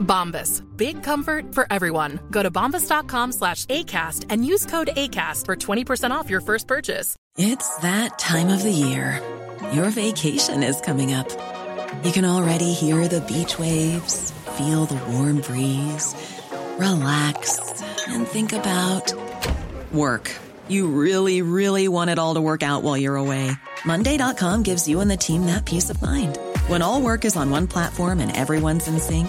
Bombas. Big comfort for everyone. Go to bombas.com slash ACAST and use code ACAST for 20% off your first purchase. It's that time of the year. Your vacation is coming up. You can already hear the beach waves, feel the warm breeze, relax, and think about work. You really, really want it all to work out while you're away. Monday.com gives you and the team that peace of mind. When all work is on one platform and everyone's in sync,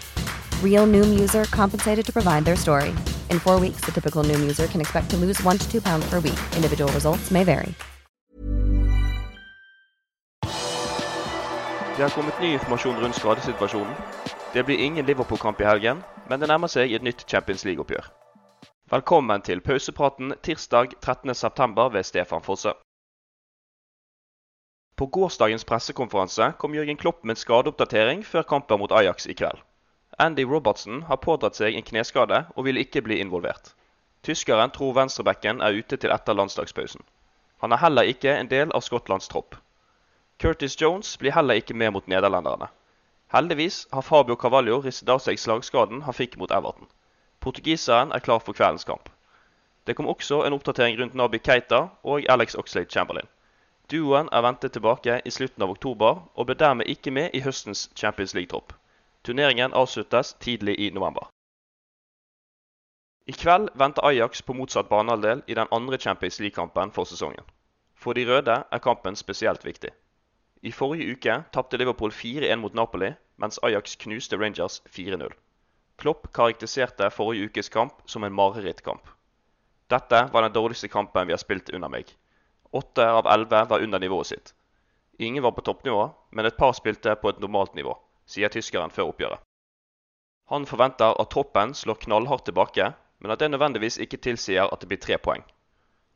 Real Noom user compensated to provide their story. In four weeks, the typical Noom user can expect to lose one to two pounds per week. Individual results may vary. Det har kommet ny informasjon rundt skadesituasjonen. Det blir ingen Liverpool-kamp i helgen, men det nærmer seg et nytt Champions League-oppgjør. Velkommen til pausepraten tirsdag 13.9 ved Stefan Fosse. På gårsdagens pressekonferanse kom Jørgen Klopp med en skadeoppdatering før kampen mot Ajax i kveld. Andy Robertson har pådratt seg en kneskade og vil ikke bli involvert. Tyskeren tror venstrebacken er ute til etter landslagspausen. Han er heller ikke en del av Skottlands tropp. Curtis Jones blir heller ikke med mot nederlenderne. Heldigvis har Fabio Carvalho ristet av seg slagskaden han fikk mot Everton. Portugiseren er klar for kveldens kamp. Det kom også en oppdatering rundt Nabi Keita og Alex Oxlade Chamberlain. Duoen er ventet tilbake i slutten av oktober og ble dermed ikke med i høstens Champions League-tropp. Turneringen avsluttes tidlig i november. I kveld venter Ajax på motsatt banehalvdel i den andre Champions League-kampen for sesongen. For de røde er kampen spesielt viktig. I forrige uke tapte Liverpool 4-1 mot Napoli, mens Ajax knuste Rangers 4-0. Klopp karakteriserte forrige ukes kamp som en marerittkamp. Dette var den dårligste kampen vi har spilt under meg. Åtte av elleve var under nivået sitt. Ingen var på toppnivå, men et par spilte på et normalt nivå, sier tyskeren før oppgjøret. Han forventer at troppen slår knallhardt tilbake, men at det nødvendigvis ikke tilsier at det blir tre poeng.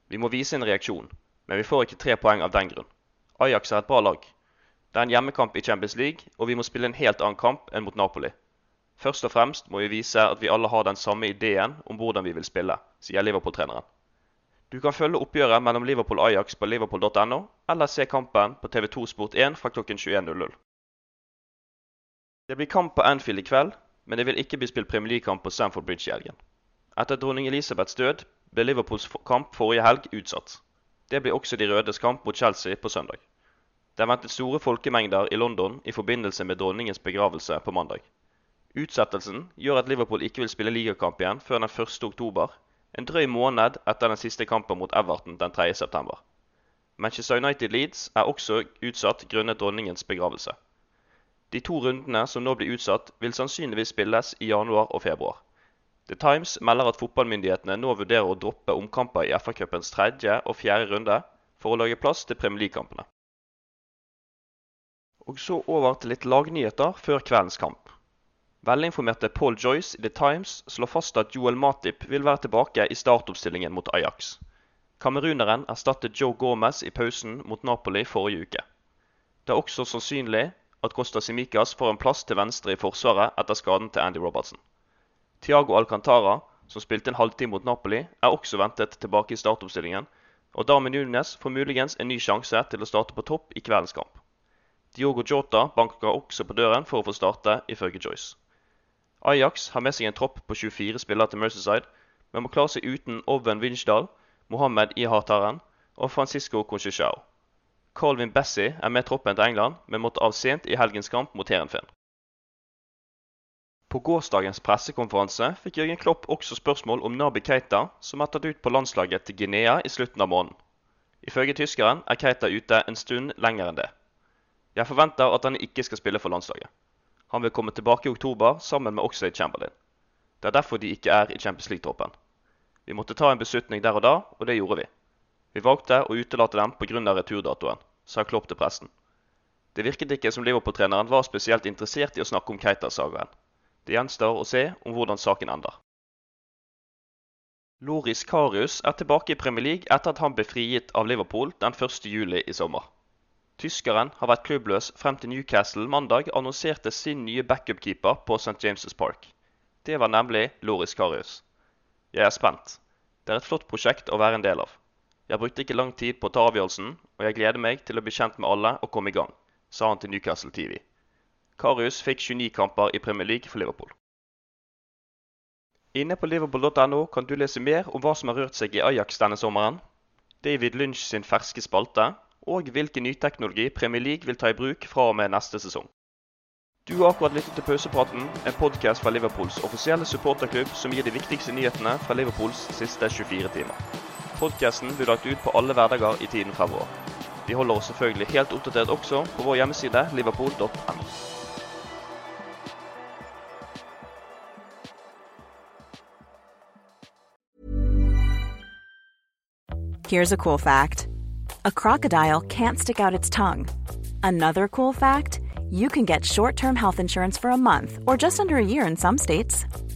Vi må vise en reaksjon, men vi får ikke tre poeng av den grunn. Ajax er et bra lag. Det er en hjemmekamp i Champions League, og vi må spille en helt annen kamp enn mot Napoli. Først og fremst må vi vise at vi alle har den samme ideen om hvordan vi vil spille, sier Liverpool-treneren. Du kan følge oppgjøret mellom Liverpool Ajax på liverpool.no, eller se kampen på TV2 Sport1 fra klokken 21.00. Det blir kamp på Anfield i kveld, men det vil ikke bli spilt Premier League-kamp på Stamford Bridge i helgen. Etter dronning Elisabeths død ble Liverpools kamp forrige helg utsatt. Det blir også de rødes kamp mot Chelsea på søndag. Det er ventet store folkemengder i London i forbindelse med dronningens begravelse på mandag. Utsettelsen gjør at Liverpool ikke vil spille ligakamp igjen før den 1. oktober, en drøy måned etter den siste kampen mot Everton den 3. september. Manchester United Leeds er også utsatt grunnet dronningens begravelse. De to rundene som nå blir utsatt, vil sannsynligvis spilles i januar og februar. The Times melder at fotballmyndighetene nå vurderer å droppe omkamper i FA-cupens tredje og fjerde runde for å lage plass til Premier League-kampene. Og så over til litt lagnyheter før kveldens kamp. Velinformerte Paul Joyce i The Times slår fast at Joel Matip vil være tilbake i startoppstillingen mot Ajax. Kameruneren erstattet Joe Gomez i pausen mot Napoli forrige uke. Det er også sannsynlig at Costa Simicas får en plass til venstre i forsvaret etter skaden til Andy Robertson. Tiago Alcantara, som spilte en halvtime mot Napoli, er også ventet tilbake i startoppstillingen, og Darmin Nunes får muligens en ny sjanse til å starte på topp i kveldens kamp. Diogo Jota banker også på døren for å få starte, ifølge Joyce. Ajax har med seg en tropp på 24 spillere til Mercyside, men må klare seg uten Oven Winchdal, Mohammed Ihataren og Francisco Conchichao. Colvin Bessie er med troppen til England, men måtte av sent i helgens kamp mot Heerenveen. På gårsdagens pressekonferanse fikk Jørgen Klopp også spørsmål om Nabi Keita, som er tatt ut på landslaget til Guinea i slutten av måneden. Ifølge tyskeren er Keita ute en stund lenger enn det. Jeg forventer at han ikke skal spille for landslaget. Han vil komme tilbake i oktober sammen med Oxlade Chamberlain. Det er derfor de ikke er i Champions League-troppen. Vi måtte ta en beslutning der og da, og det gjorde vi. Vi valgte å utelate dem pga. returdatoen, sa Klopp til pressen. Det virket ikke som Liverpool-treneren var spesielt interessert i å snakke om Keita-sagaen. Det gjenstår å se om hvordan saken ender. Loris Karius er tilbake i Premier League etter at han ble frigitt av Liverpool den 1.7 i sommer. Tyskeren har vært klubbløs frem til Newcastle mandag annonserte sin nye backupkeeper på St. James' Park. Det var nemlig Loris Karius. Jeg er spent. Det er et flott prosjekt å være en del av. Jeg brukte ikke lang tid på å ta avgjørelsen, og jeg gleder meg til å bli kjent med alle og komme i gang, sa han til Newcastle TV. Karius fikk 29 kamper i Premier League for Liverpool. Inne på liverpool.no kan du lese mer om hva som har rørt seg i Ajax denne sommeren, David Lynch sin ferske spalte, og hvilken nyteknologi Premier League vil ta i bruk fra og med neste sesong. Du har akkurat lyttet til Pausepraten, en podkast fra Liverpools offisielle supporterklubb som gir de viktigste nyhetene fra Liverpools siste 24 timer. Podkasten blir lagt ut på alle hverdager i tiden fremover. Vi holder oss selvfølgelig helt oppdatert også på vår hjemmeside liverpool.no. Here's a cool fact a crocodile can't stick out its tongue. Another cool fact you can get short term health insurance for a month or just under a year in some states.